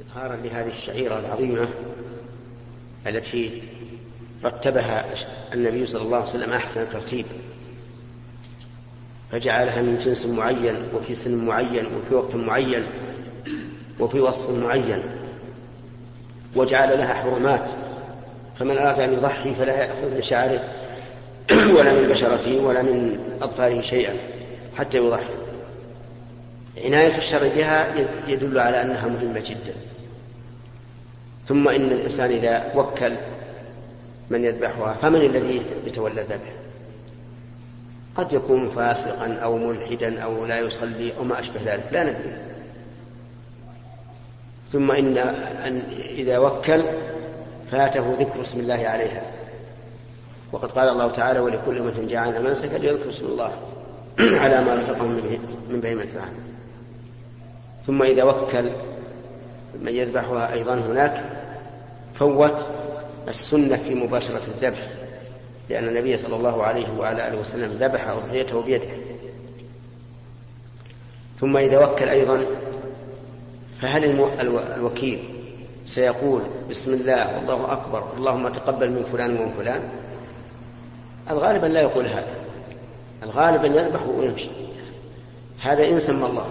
إظهارا لهذه الشعيرة العظيمة التي رتبها النبي صلى الله عليه وسلم أحسن ترتيب فجعلها من جنس معين وفي سن معين وفي وقت معين وفي وصف معين وجعل لها حرمات. فمن أراد أن يضحي فلا يأخذ من شعره ولا من بشرته ولا من أظفاره شيئا حتى يضحي. عناية الشرع بها يدل على أنها مهمة جدا. ثم إن الإنسان إذا وكل من يذبحها فمن الذي يتولى الذبح قد يكون فاسقا أو ملحدا أو لا يصلي أو ما أشبه ذلك لا ندري. ثم إن أن إذا وكل فاته ذكر اسم الله عليها. وقد قال الله تعالى ولكل أمة جعلنا منسكا ليذكر اسم الله على ما رزقهم من بهيمة الأنعام ثم إذا وكل من يذبحها أيضا هناك فوت السنة في مباشرة الذبح لأن النبي صلى الله عليه وعلى آله وسلم ذبح أضحيته بيده. ثم إذا وكل أيضا فهل الوكيل سيقول بسم الله والله أكبر اللهم تقبل من فلان ومن فلان؟ الغالب أن لا يقول هذا. الغالب أن يذبح ويمشي. هذا إن سمى الله.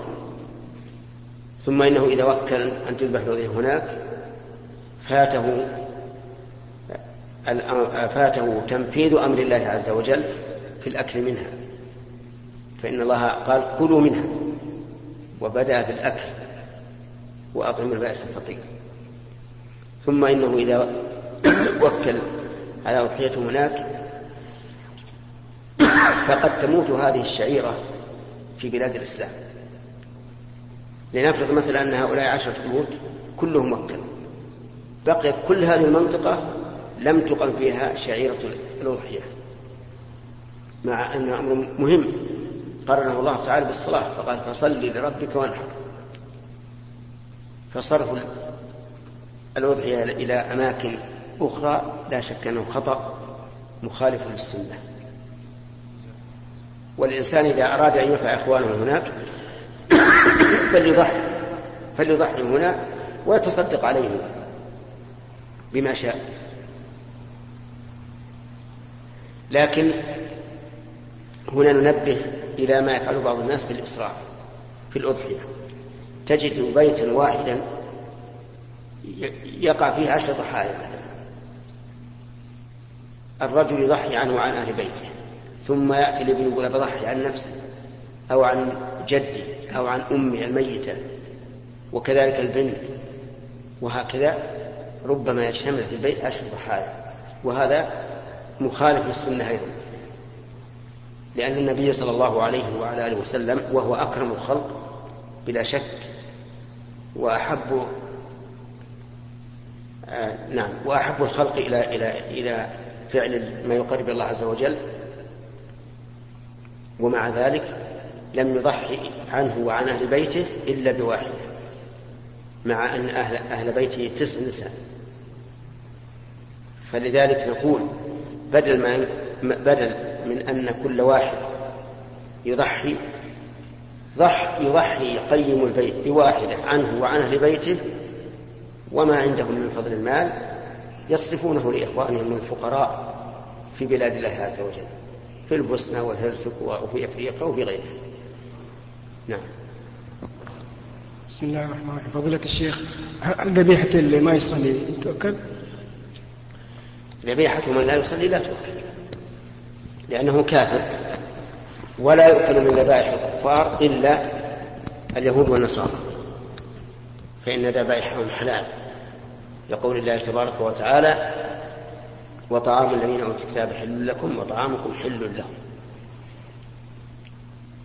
ثم إنه إذا وكل أن تذبح هناك فاته فاته تنفيذ أمر الله عز وجل في الأكل منها. فإن الله قال كلوا منها وبدأ بالأكل وأطعم البائس الفقير. ثم إنه إذا وكل على أضحيته هناك. فقد تموت هذه الشعيرة في بلاد الإسلام. لنفرض مثلا أن هؤلاء عشرة بيوت كلهم وكل بقيت كل هذه المنطقة لم تقم فيها شعيرة الأضحية مع أن أمر مهم. قرنه الله تعالى بالصلاة فقال فصل لربك وانحر. فصرف الأضحية إلى أماكن أخرى لا شك أنه خطأ مخالف للسنة. والإنسان إذا أراد أن ينفع إخوانه هناك فليضحي. فليضحي هنا ويتصدق عليهم بما شاء. لكن هنا ننبه إلى ما يفعل بعض الناس في الإسراف في الأضحية. تجد بيتا واحدا يقع فيه عشر ضحايا مثلا. الرجل يضحي عنه وعن أهل بيته ثم يأتي الابن يقول بضحي عن نفسه أو عن جدي أو عن أمي الميتة وكذلك البنت وهكذا ربما يجتمع في البيت عشر ضحايا وهذا مخالف للسنة أيضا. لأن النبي صلى الله عليه وعلى آله وسلم وهو أكرم الخلق بلا شك وأحب آه نعم وأحب الخلق إلى إلى إلى فعل ما يقرب الله عز وجل. ومع ذلك لم يضحي عنه وعن أهل بيته إلا بواحدة مع أن أهل, أهل بيته تسع نساء. فلذلك نقول بدل ما بدل من أن كل واحد يضحي ضح يضحي قيم البيت بواحدة عنه وعن أهل بيته وما عندهم من فضل المال يصرفونه لإخوانهم الفقراء في بلاد الله عز وجل في البوسنة والهرسك وفي أفريقيا وفي غيرها. نعم. بسم الله الرحمن الرحيم. فضيلة الشيخ هل ذبيحة اللي ما يصلي تؤكل؟ ذبيحة من لا يصلي لا تؤكل لأنه كافر ولا يؤكل من ذبائح الكفار إلا اليهود والنصارى فإن ذبائحهم حلال لقول الله تبارك وتعالى وطعام الذين أوتوا الكتاب حل لكم وطعامكم حل لهم.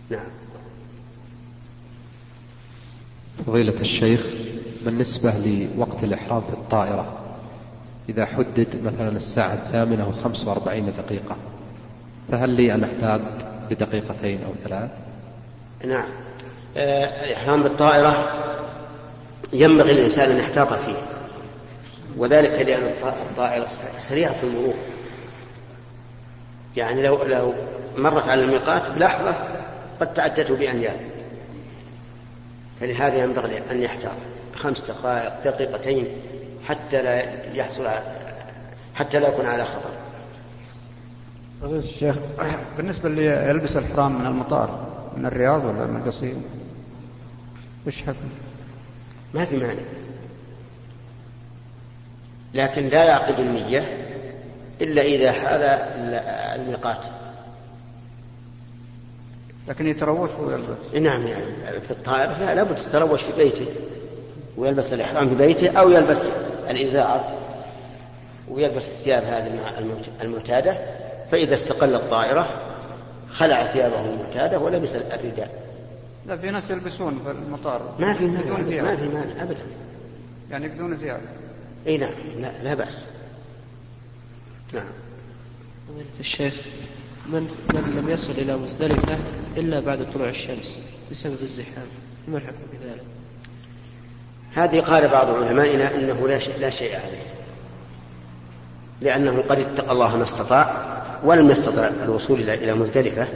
نعم. فضيلة الشيخ بالنسبة لوقت الإحرام في الطائرة إذا حدد مثلا الساعة الثامنة وخمس وأربعين دقيقة فهل لي أن أحتاج بدقيقتين أو ثلاث؟ نعم. آه، الإحرام بالطائرة ينبغي للإنسان أن يحتاط فيه وذلك لأن الطائرة سريعة المرور يعني لو لو مرت على الميقات بلحظة قد تعدته بأميال فلهذا ينبغي أن يحتاط بخمس دقائق دقيقتين حتى لا يحصل حتى لا يكون على خطر. الشيخ بالنسبة اللي يلبس الحرام من المطار من الرياض ولا من القصيم؟ وش حكم؟ ما في مانع. لكن لا يعقد النية إلا إذا حال الميقات لكن يتروش ويلبس نعم يعني في الطائرة لا لابد يتروش في بيته ويلبس الإحرام في بيته أو يلبس الإزار ويلبس الثياب هذه المعتادة. فإذا استقل الطائرة خلع ثيابه المعتادة ولبس الرداء لا في ناس يلبسون في المطار. ما في مانع ما في مانع أبدا. يعني بدون ثياب إي نعم لا, لا بأس. نعم. الشيخ من من لم يصل إلى مزدلفة إلا بعد طلوع الشمس بسبب الزحام. ما الحكم بذلك؟ هذه قال بعض علمائنا أنه لا شيء, لا شيء عليه. لأنه قد اتقى الله ما استطاع ولم يستطع الوصول إلى مزدلفة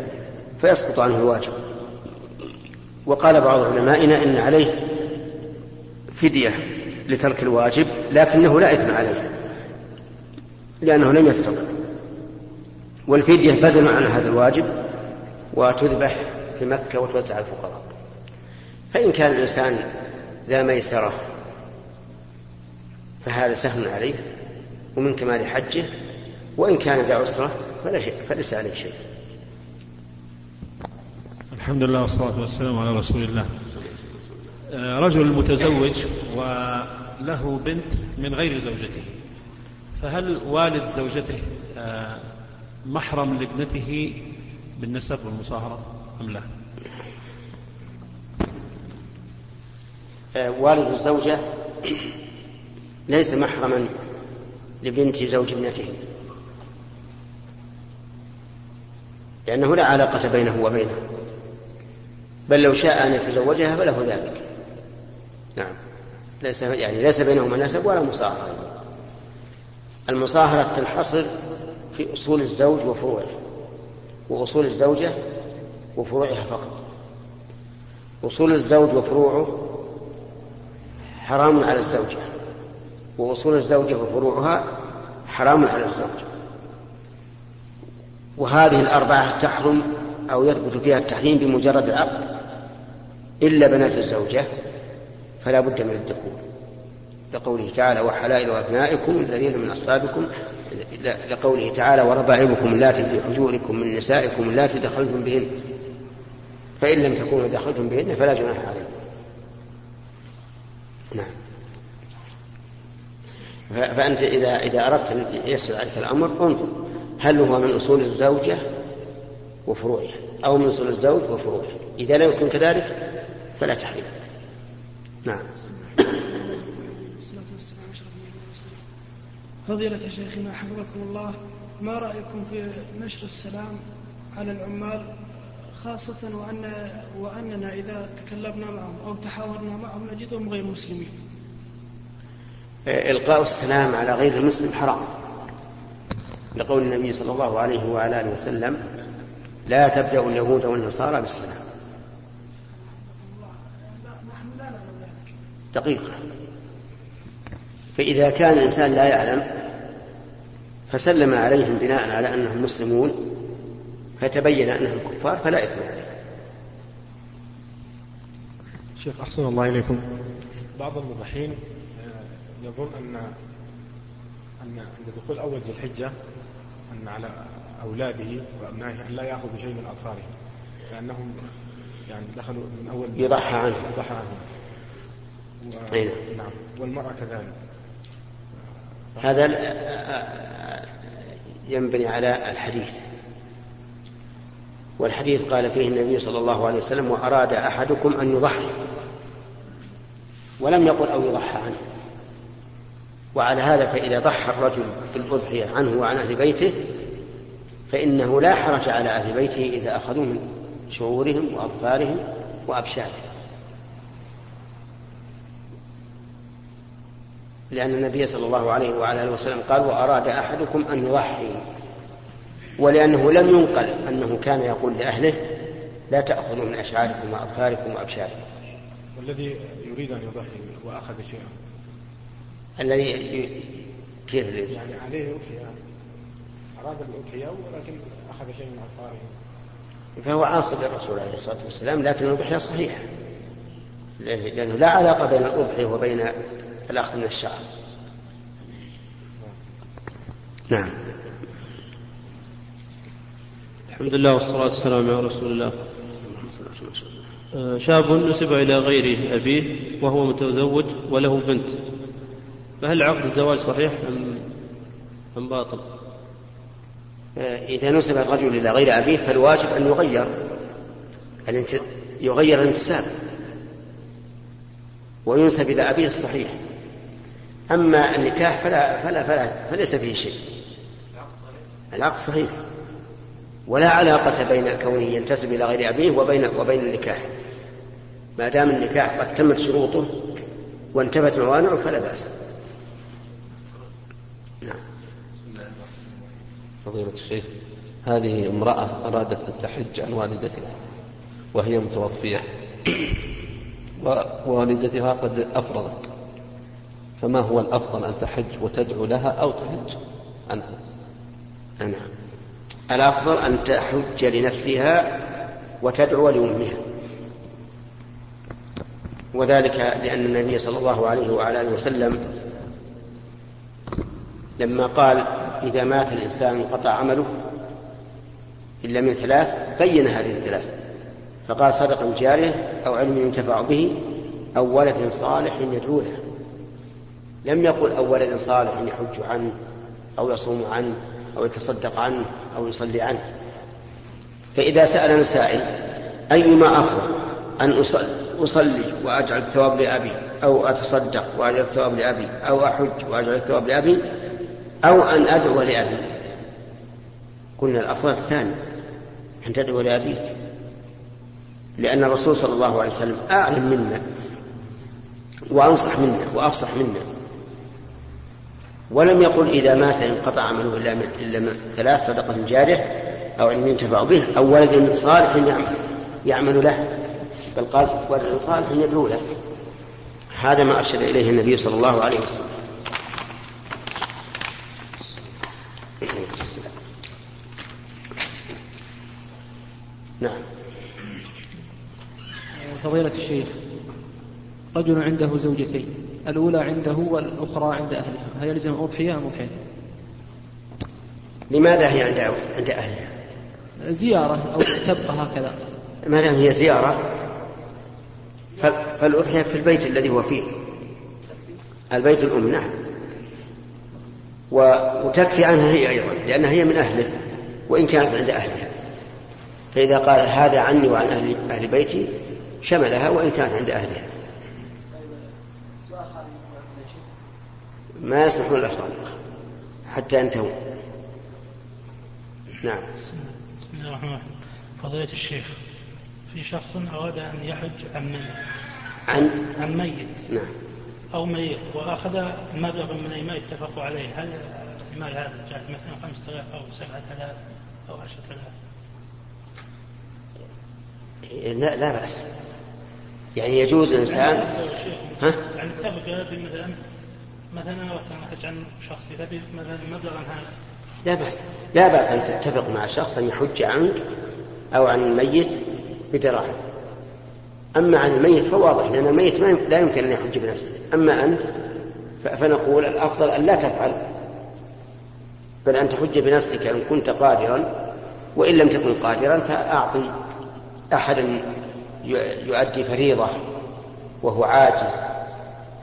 فيسقط عنه الواجب. وقال بعض علمائنا إن عليه فدية لترك الواجب لكنه لا إثم عليه لأنه لم يستطع. والفدية بدل عن هذا الواجب وتذبح في مكة وتوزع على الفقراء. فإن كان الإنسان ذا ميسرة فهذا سهل عليه ومن كمال حجه وإن كان ذا عسرة فلا شيء فليس عليه شيء. الحمد لله والصلاة والسلام على رسول الله. آه، رجل متزوج وله بنت من غير زوجته. فهل والد زوجته آه، محرم لابنته بالنسب والمصاهرة أم لا؟ آه، والد الزوجة ليس محرما لبنت زوج ابنته لأنه لا علاقة بينه وبينها بل لو شاء أن يتزوجها فله ذلك. نعم. ليس يعني ليس بينهما نسب ولا مصاهرة. المصاهرة تنحصر في أصول الزوج وفروعه وأصول الزوجة وفروعها فقط. أصول الزوج وفروعه حرام على الزوجة. وأصول الزوجة وفروعها حرام على الزوج. وهذه الأربعة تحرم أو يثبت فيها التحريم بمجرد العقد إلا بنات الزوجة فلا بد من الدخول. لقوله تعالى وحلائل أبنائكم الذين من أصلابكم لقوله تعالى وربائبكم اللاتي في حجوركم من نسائكم اللاتي دخلتم بهن. فإن لم تكونوا دخلتم بهن فلا جناح عليكم. نعم. فأنت إذا إذا أردت أن يسر عليك الأمر انظر هل هو من أصول الزوجة وفروعها أو من أصول الزوج وفروعه إذا لم يكن كذلك فلا تحريم نعم. فضيلة شيخنا حفظكم الله ما رأيكم في نشر السلام على العمال خاصة وأن وأننا إذا تكلمنا معهم أو تحاورنا معهم نجدهم غير مسلمين. إلقاء السلام على غير المسلم حرام. لقول النبي صلى الله عليه وعلى آله وسلم: لا تبدأ اليهود والنصارى بالسلام. دقيقة فإذا كان الإنسان لا يعلم فسلم عليهم بناء على أنهم مسلمون فتبين أنهم كفار فلا إثم عليه شيخ أحسن الله إليكم. بعض المضحين آه، يظن أن أن عند دخول أول ذي الحجة أن على أولاده وأبنائه أن لا يأخذوا شيء من أطفالهم لأنهم يعني دخلوا من أول يضحى عنهم. يضحى عنهم. و... نعم. والمرأة كذلك. هذا ينبني على الحديث. والحديث قال فيه النبي صلى الله عليه وسلم وأراد أحدكم أن يضحي. ولم يقل أو يضحى عنه. وعلى هذا فإذا ضحى الرجل بالأضحية عنه وعن أهل بيته فإنه لا حرج على أهل بيته إذا أخذوا من شعورهم وأظفارهم وأبشارهم. لأن النبي صلى الله عليه وعلى آله وسلم قال وأراد أحدكم أن يضحي ولأنه لم ينقل أنه كان يقول لأهله لا تأخذوا من أشعاركم وأظفاركم وأبشاركم. والذي يريد أن يضحي وأخذ شيئا. الذي كيف؟ يعني عليه أضحية. أراد الأضحية ولكن أخذ شيء من عقاره فهو عاصي للرسول عليه الصلاة والسلام لكن الأضحية صحيحة. لأن- لأنه لا علاقة بين الأضحية وبين الأخذ من الشعر. نعم. الحمد لله والصلاة والسلام على رسول الله. آه، شاب نسب إلى غير أبيه وهو متزوج وله بنت. فهل عقد الزواج صحيح أم أم باطل؟ آه، إذا نسب الرجل إلى غير أبيه فالواجب أن يغير. يغير الانتساب. وينسب إلى أبيه الصحيح. أما النكاح فلا فلا فلا فليس فيه شيء. العقد صحيح. ولا علاقة بين كونه ينتسب إلى غير أبيه وبين وبين النكاح. ما دام النكاح قد تمت شروطه وانتفت موانعه فلا بأس. نعم. فضيلة الشيخ هذه امرأة أرادت أن تحج عن والدتها وهي متوفية ووالدتها قد أفرضت. فما هو الأفضل أن تحج وتدعو لها أو تحج؟ عنها نعم الأفضل أن تحج لنفسها وتدعو لأمها. وذلك لأن النبي صلى الله عليه وعلى آله وسلم لما قال إذا مات الإنسان انقطع عمله إلا من ثلاث بين هذه الثلاث. فقال صدقة جارية أو علم ينتفع به أو ولد صالح يدعو له. لم يقل أو ولد صالح يحج عنه أو يصوم عنه أو يتصدق عنه أو يصلي عنه. فإذا سألنا سائل أيما أفضل أن أصلي وأجعل الثواب لأبي أو أتصدق وأجعل الثواب لأبي أو أحج وأجعل الثواب لأبي أو أن أدعو لأبي؟ قلنا الأفضل الثاني أن تدعو لأبيك. لأن الرسول صلى الله عليه وسلم أعلم منا وأنصح منا وأفصح منا. ولم يقل إذا مات انقطع عمله إلا من, إلا من ثلاث صدقة جارية أو علم ينتفع به أو ولد صالح يعمل, يعمل له. بل قال ولد صالح يدعو له. هذا ما أرشد إليه النبي صلى الله عليه وسلم. نعم. فضيلة الشيخ رجل عنده زوجتين. الأولى عنده والأخرى عند أهلها. هل يلزم أضحية أم أضحية؟ لماذا هي عند عند أهلها؟ زيارة أو تبقى هكذا. ما دام هي زيارة فالأضحية في البيت الذي هو فيه. البيت الأم نعم. وتكفي عنها هي أيضا لأنها هي من أهله وإن كانت عند أهلها. فإذا قال هذا عني وعن أهل, أهل بيتي شملها وإن كانت عند أهلها. ما يسمحون الأفراد حتى ينتهوا نعم. بسم الله الرحمن الرحيم فضيلة الشيخ في شخص أراد أن يحج عن ميت عن؟ عن ميت. نعم. أو ميت وأخذ مبلغ من المال اتفقوا عليه. هل المال هذا جاء مثلا 5000 أو 7000 أو 10000 لا لا بأس. يعني يجوز الإنسان ها؟ يعني اتفق مثلا مثلا أردت أن أحج عن شخص تبي مثلا مبلغا هذا. لا بأس. لا بأس أن تتفق مع شخص أن يحج عنك أو عن الميت بدراهم. أما عن الميت فواضح لأن الميت لا يمكن أن يحج بنفسه. أما أنت فنقول الأفضل أن لا تفعل. بل أن تحج بنفسك إن كنت قادرا وإن لم تكن قادرا فأعطي أحدا يؤدي فريضة وهو عاجز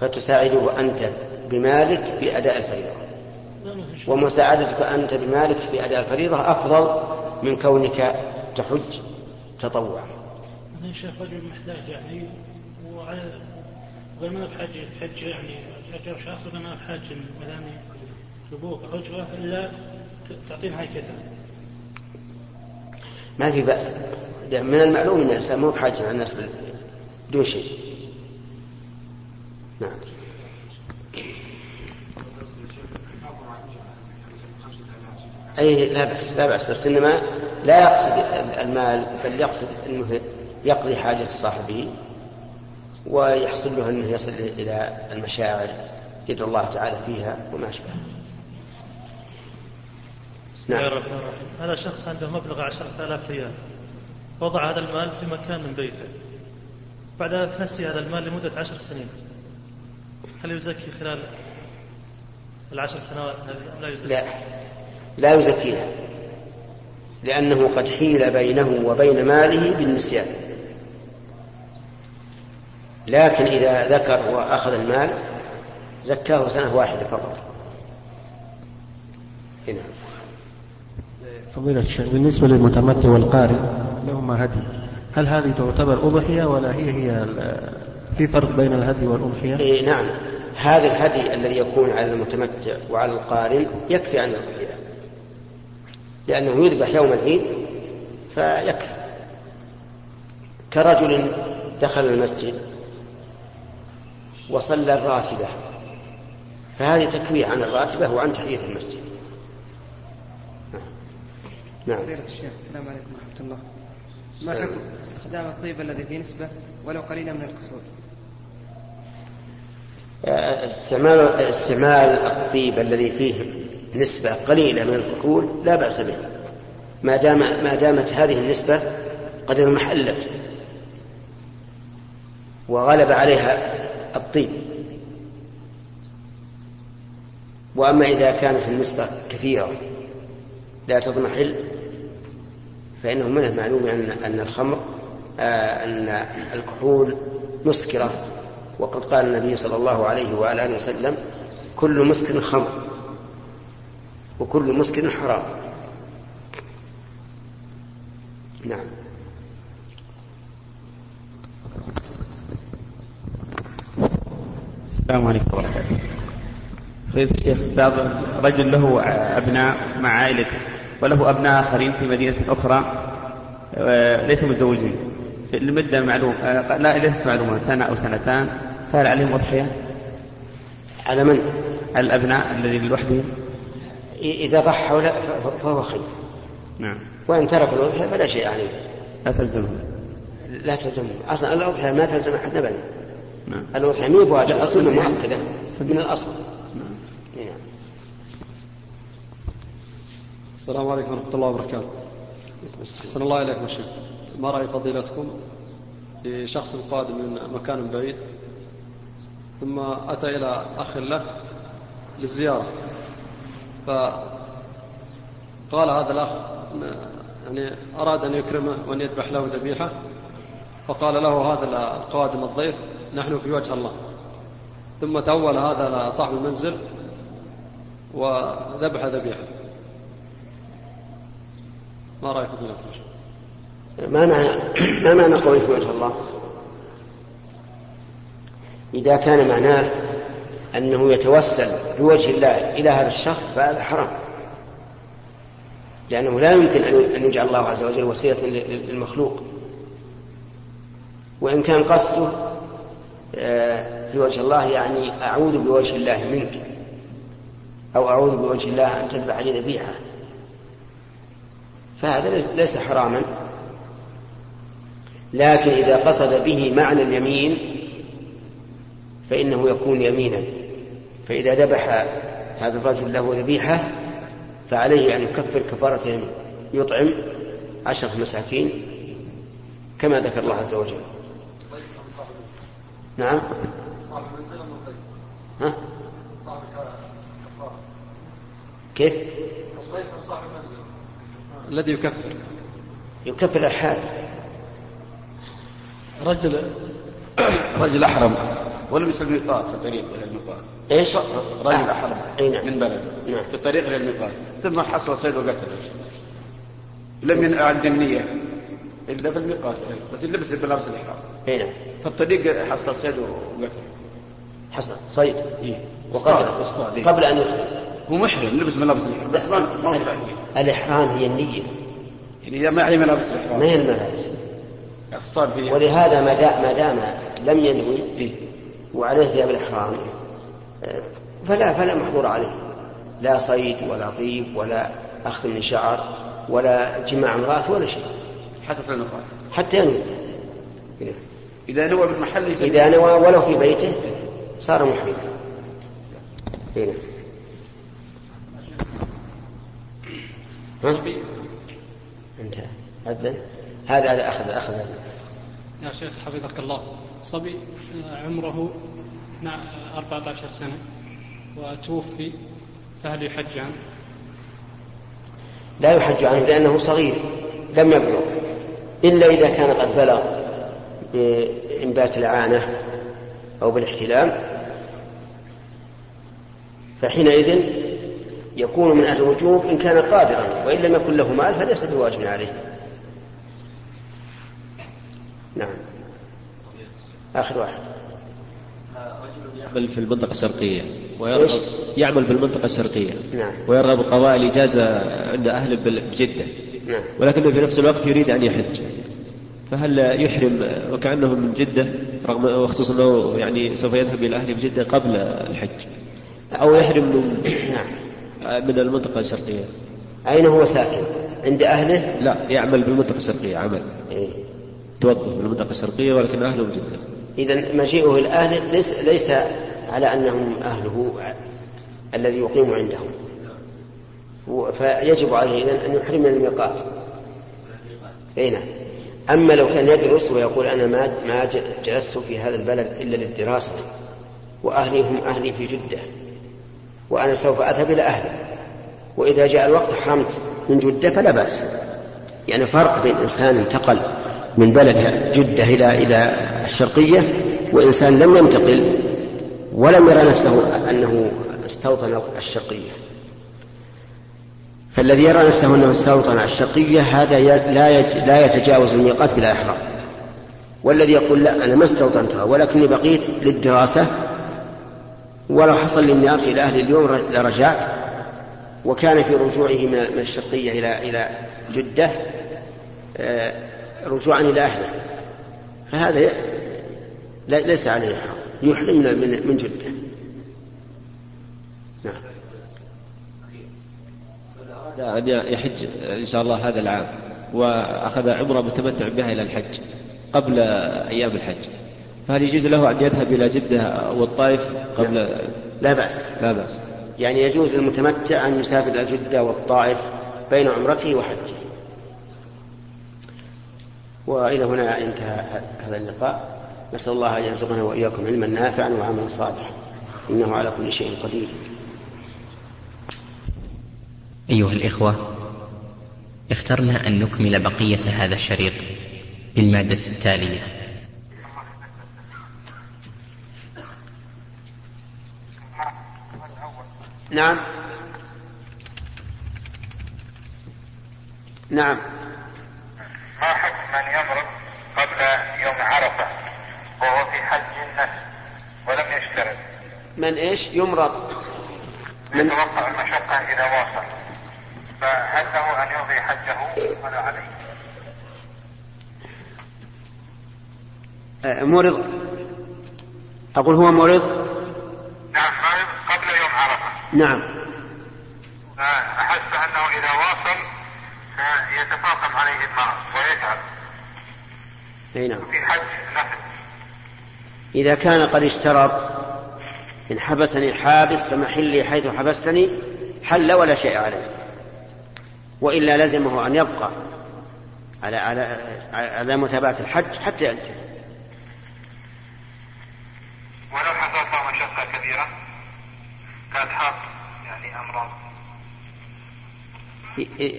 فتساعده أنت بمالك في أداء الفريضة. ومساعدتك أنت بمالك في أداء الفريضة أفضل من كونك تحج تطوعا. مثلا شيخ رجل محتاج يعني وما ما بحاجة حج يعني أجر شخص ما بحاجة مثلا سبوك أجرة إلا تعطينا هاي كذا. ما في بأس. من المعلوم أن الإنسان مو بحاجة على الناس بدون شيء. نعم. أي لا بأس لا بأس بس إنما لا يقصد المال بل يقصد أنه يقضي حاجة صاحبه ويحصل له أنه يصل إلى المشاعر يدعو الله تعالى فيها وما أشبه. الرحيم هذا شخص عنده مبلغ عشرة آلاف ريال. وضع هذا المال في مكان من بيته. بعدها تنسي هذا المال لمدة عشر سنين. هل يزكي خلال العشر سنوات هذه؟ لا يزكي. لا. لا يزكيها لأنه قد حيل بينه وبين ماله بالنسيان. لكن إذا ذكر وأخذ المال زكاه سنة واحدة فقط. هنا. فضيلة الشيخ بالنسبة للمتمتع والقارئ لهما هدي. هل هذه تعتبر أضحية ولا هي هي في فرق بين الهدي والأضحية؟ إيه نعم. هذا الهدي الذي يكون على المتمتع وعلى القارن يكفي عن الأضحية. لأنه يذبح يوم العيد فيكفي. كرجل دخل المسجد وصلى الراتبة فهذه تكفيه عن الراتبة وعن تحية المسجد. نعم. فضيلة الشيخ السلام عليكم ورحمة الله. ما حكم استخدام الطيب الذي فيه نسبة ولو قليلة من الكحول؟ استعمال استعمال الطيب الذي فيه نسبة قليلة من الكحول لا بأس به. ما دام ما دامت هذه النسبة قد انمحلت وغلب عليها الطيب. وأما إذا كانت النسبة كثيرة لا تضمحل فإنه من المعلوم أن أن الخمر آه أن الكحول مسكرة. وقد قال النبي صلى الله عليه وعلى آله وسلم كل مسكر خمر. وكل مسكر حرام. نعم. السلام عليكم. ورحمة الله فضيلة الشيخ بعض رجل له أبناء مع عائلته وله أبناء آخرين في مدينة أخرى آه، ليسوا متزوجين. لمدة معلومة آه، لا ليست معلومة سنة أو سنتان. فهل عليهم أضحية؟ على من؟ على الأبناء الذين لوحدهم. إذا ضحوا لا فهو خير. نعم. وإن تركوا الأضحية فلا شيء عليه. لا تلزمهم لا تلزمهم أصلا الأضحية ما تلزم أحد أبدا. نعم. الأضحية مو بواجب السنة سنة. مؤكدة من الأصل. نعم. نعم. السلام عليكم ورحمة الله وبركاته. أحسن الله إليكم يا شيخ. ما رأي فضيلتكم؟ في شخص قادم من مكان بعيد. ثم أتى إلى أخ له للزيارة. فقال هذا الأخ يعني أراد أن يكرمه وأن يذبح له ذبيحة فقال له هذا القادم الضيف نحن في وجه الله ثم تول هذا صاحب المنزل وذبح ذبيحة ما رأيكم في؟ ما معنى ما معنى قوله في وجه الله؟ إذا كان معناه أنه يتوسل بوجه الله إلى هذا الشخص فهذا حرام. لأنه لا يمكن أن يجعل الله عز وجل وسيلة للمخلوق. وإن كان قصده آه، في وجه الله يعني أعوذ بوجه الله منك أو أعوذ بوجه الله أن تذبح لي ذبيحة. فهذا ليس حراما. لكن إذا قصد به معنى اليمين فإنه يكون يمينا. فإذا ذبح هذا الرجل له ذبيحة فعليه أن يكفر كفارة يطعم عشرة مساكين كما ذكر الله عز وجل. نعم. صاحب؟ ها؟ صاحب الكفارة كيف؟ صاحب المنزل؟ الذي يكفر. يكفر الحال. رجل رجل أحرم ولم الميقات في الطريق إلى الميقات. إيش؟ رجل أحرم نعم. من بلد. نعم. في الطريق إلى الميقات. ثم حصل صيد وقتله لم يعد النية إلا في الميقات. بس لبس بلبس الإحرام أي نعم. في الطريق حصل صيد وقتله حصل. صيد. إيه. اصطاد اصطاد. إيه. قبل أن يحرم هو محرم لبس ملابس الإحرام بس ما. الإحرام هي النية. يعني إذا ما عليه ملابس الإحرام ما هي الملابس؟ اصطاد فيه ولهذا ما دام ما دام لم ينوي إيه. وعليه ثياب الإحرام فلا فلا محظور عليه. لا صيد ولا طيب ولا أخذ من شعر ولا جماع امرأة ولا شيء. حتى الميقات حتى ينوي. إذا نوى من محل إذا نوى ولو في بيته صار محرما. هنا ها؟ انتهى. أذن. هذا هذا أخذ أخذ. يا شيخ حفظك الله. صبي عمره 14 سنة وتوفي فهل يحج عنه؟ لا يحج عنه لأنه صغير لم يبلغ إلا إذا كان قد بلغ بإنبات العانة أو بالاحتلام. فحينئذ يكون من أهل الوجوب إن كان قادرا وإن لم يكن له مال فليس بواجب عليه. نعم. آخر واحد. يعمل في المنطقة الشرقية ويرغب يعمل في المنطقة الشرقية. نعم. ويرغب قضاء الإجازة عند أهله بجدة. نعم. ولكنه في نفس الوقت يريد أن يحج. فهل يحرم وكأنه من جدة رغم وخصوصا أنه يعني سوف يذهب إلى أهله بجدة قبل الحج؟ أو يحرم من نعم. من المنطقة الشرقية؟ أين هو ساكن؟ عند أهله؟ لا يعمل بالمنطقة الشرقية عمل. إيه؟ توظف بالمنطقة الشرقية ولكن أهله بجدة إذا مجيئه الأهل ليس, ليس على أنهم أهله الذي يقيم عندهم. فيجب عليه إذن أن يحرم من الميقات. أي نعم. أما لو كان يدرس ويقول أنا ما ما جلست في هذا البلد إلا للدراسة وأهلي هم أهلي في جدة وأنا سوف أذهب إلى أهلي وإذا جاء الوقت حرمت من جدة فلا بأس. يعني فرق بين إنسان انتقل من بلد جدة إلى إلى الشرقية وإنسان لم ينتقل ولم يرى نفسه أنه استوطن الشرقية. فالذي يرى نفسه أنه استوطن الشرقية هذا لا يتجاوز الميقات بلا إحرام والذي يقول لا أنا ما استوطنتها ولكني بقيت للدراسة ولو حصل لي اني ارجع إلى أهلي اليوم لرجعت. وكان في رجوعه من الشرقية إلى إلى جدة رجوعا إلى أهله. فهذا ليس عليه حرام. يحرم من من جدة. نعم. أن يحج إن شاء الله هذا العام. وأخذ عمرة متمتع بها إلى الحج قبل أيام الحج. فهل يجوز له أن يذهب إلى جدة والطائف قبل؟ لا, لا بأس. لا بأس. يعني يجوز للمتمتع أن يسافر إلى جدة والطائف بين عمرته وحجه. وإلى هنا انتهى هذا اللقاء. نسأل الله أن يرزقنا وإياكم علما نافعا وعملا صالحا. إنه على كل شيء قدير. أيها الإخوة اخترنا أن نكمل بقية هذا الشريط بالمادة التالية. نعم. نعم. ما حكم من يمرض قبل يوم عرفة؟ وهو في حج النفس ولم يشترط. من إيش؟ يمرض. من يتوقع المشقة إذا واصل. فهل له أن يمضي حجه ولا عليه؟ آه، مرض. أقول هو مرض؟ نعم مرض قبل يوم عرفة. نعم. فأحس أنه إذا واصل سيتفاقم عليه المرض ويتعب. أي نعم. في حج نفس. إذا كان قد اشترط إن حبسني حابس فمحلي حيث حبستني حل ولا شيء عليه. وإلا لزمه أن يبقى على على على متابعة الحج حتى ينتهي. ولو حصلت له مشقة كبيرة كان حاط يعني أمراض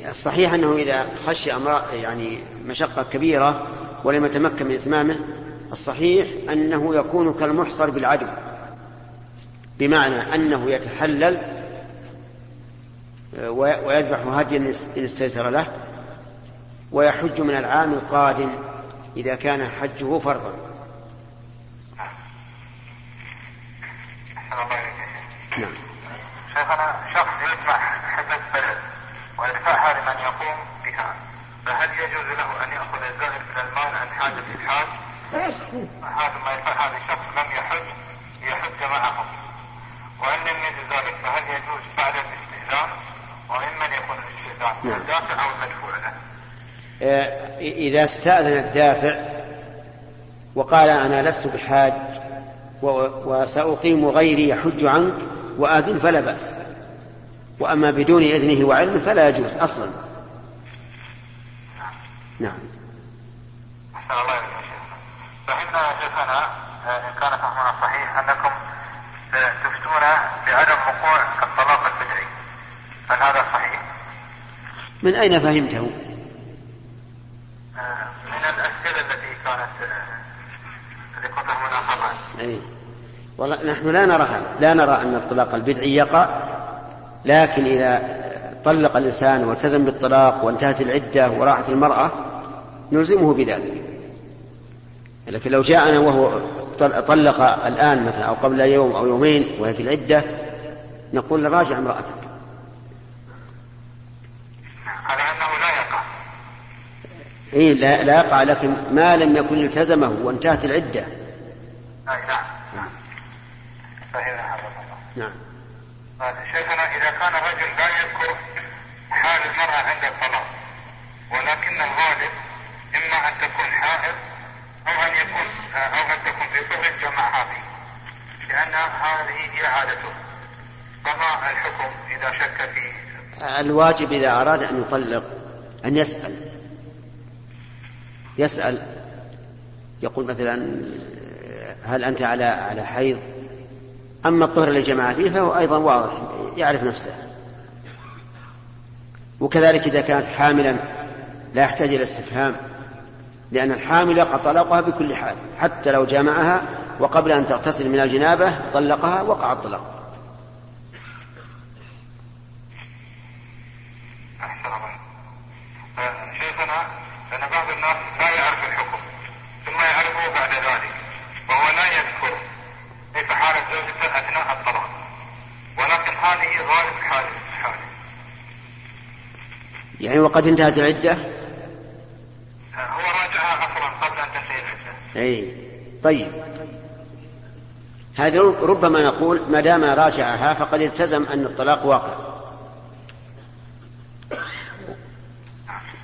الصحيح أنه إذا خشي أمراض يعني مشقة كبيرة ولم يتمكن من إتمامه الصحيح أنه يكون كالمحصر بالعدو بمعنى أنه يتحلل ويذبح هديا إن استيسر له ويحج من العام القادم إذا كان حجه فرضا. نعم. شيخنا شخص يدفع حبة بلد ويدفعها لمن يقوم بها فهل يجوز له أن يأخذ الزائد من المال عن حاجة الحاج؟ هذا ما يدفعها لشخص لم يحج يحج معهم. وإن لم يجد ذلك فهل يجوز بعد الاستئذان؟ وإن من يكون الاستئذان نعم. الدافع أو المدفوع له. إذا استأذن الدافع وقال أنا لست بحاج وسأقيم غيري يحج عنك وآذن فلا بأس. وأما بدون إذنه وعلمه فلا يجوز أصلا. نعم أحسن الله إليك يا شيخ. فإن يا شيخنا آه، إن كان فهمنا صحيح أنكم تفتون بعدم وقوع الطلاق البدعي. هل هذا صحيح؟ من أين فهمته؟ آه، من الأسئلة التي كانت آه، أي. والله نحن لا نرى هذا. لا نرى أن الطلاق البدعي يقع لكن إذا طلق الإنسان والتزم بالطلاق وانتهت العدة وراحت المرأة نلزمه بذلك. لكن لو جاءنا وهو طلق الآن مثلا أو قبل يوم أو يومين وهي في العدة نقول راجع امرأتك. على أنه لا يقع. إيه لا, لا يقع لكن ما لم يكن التزمه وانتهت العدة. أي نعم. نعم. نعم. شيخنا إذا كان الرجل لا يذكر حال المرأة عند الطلاق ولكن الغالب إما أن تكون حائض أو أن يكون أو أن تكون في طهر جمع هذه لأن هذه هي عادته. فما الحكم إذا شك في الواجب إذا أراد أن يطلق أن يسأل. يسأل. يقول مثلا هل أنت على على حيض؟ أما الطهر اللي فيه فهو أيضا واضح يعرف نفسه. وكذلك إذا كانت حاملا لا يحتاج إلى استفهام. لأن الحامل يقع طلاقها بكل حال حتى لو جامعها وقبل أن تغتسل من الجنابة طلقها وقع الطلاق. آه، شيخنا أن بعض الناس لا يعرف الحكم ثم يعرفه بعد ذلك وهو لا يذكر كيف حالة زوجته أثناء الطلاق. ولكن هذه غالب حاله حاله يعني وقد انتهت العدة آه، هو راجعها أصلا قبل أن تنتهي العدة أي طيب. هذا ربما نقول ما دام راجعها فقد التزم أن الطلاق واقع.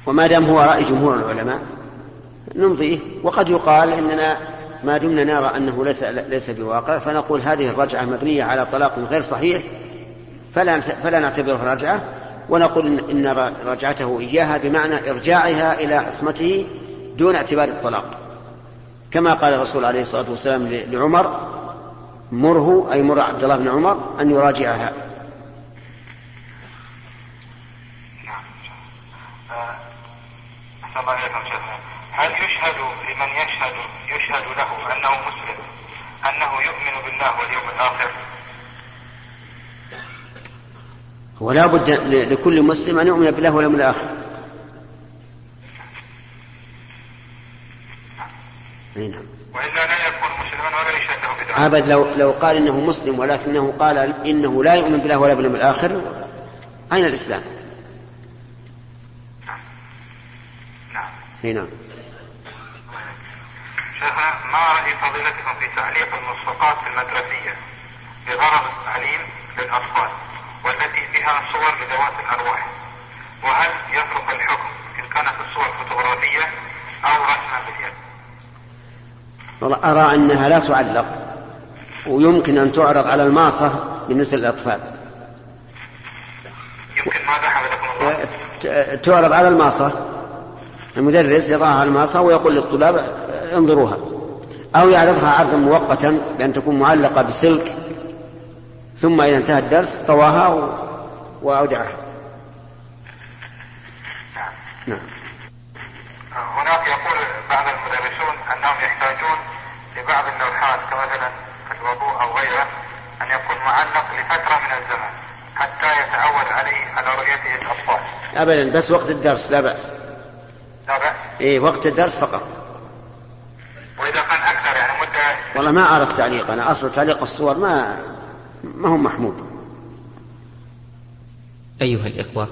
وما دام هو رأي جمهور العلماء نمضيه. وقد يقال إننا ما دمنا نرى أنه ليس ليس بواقع فنقول هذه الرجعة مبنية على طلاق غير صحيح فلا فلا نعتبرها رجعة. ونقول إن رجعته إياها بمعنى إرجاعها إلى عصمته دون اعتبار الطلاق. كما قال الرسول عليه الصلاة والسلام لعمر مره أي مر عبد الله بن عمر أن يراجعها. إليكم شيخنا. هل يشهد لمن يشهد يشهد له أنه مسلم أنه يؤمن بالله واليوم الآخر؟ ولا بد لكل مسلم أن يؤمن بالله واليوم الآخر. أي نعم. وإلا لا يكون مسلما ولا يشهد له بذلك أبد لو لو قال إنه مسلم ولكنه قال إنه لا يؤمن بالله ولا باليوم الآخر أين الإسلام؟ نعم. أي نعم. شيخنا ما رأي فضيلتكم في تعليق الملصقات المدرسية بغرض التعليم للأطفال والتي بها صور لذوات الأرواح؟ وهل يترك الحكم إن كانت الصور فوتوغرافية أو رسمة باليد؟ أرى أنها لا تعلق ويمكن أن تعرض على الماصة بالنسبة للأطفال تعرض على الماصة المدرس يضعها على الماصة ويقول للطلاب انظروها أو يعرضها عرضا مؤقتا بأن تكون معلقة بسلك ثم إذا انتهى الدرس طواها. وأودعها. نعم هناك يقول بعض المدرسون أنهم يحتاجون لبعض اللوحات كمثلا في الوضوء أو غيره أن يكون معلق لفترة من الزمن حتى يتعود عليه على رؤيته الأطفال. أبدا بس وقت الدرس لا بأس. لا بأس؟ إيه وقت الدرس فقط. وإذا كان أكثر يعني مدة والله ما أرى التعليق. أنا أصل تعليق الصور ما ما هو محمود. أيها الإخوة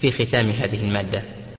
في ختام هذه المادة.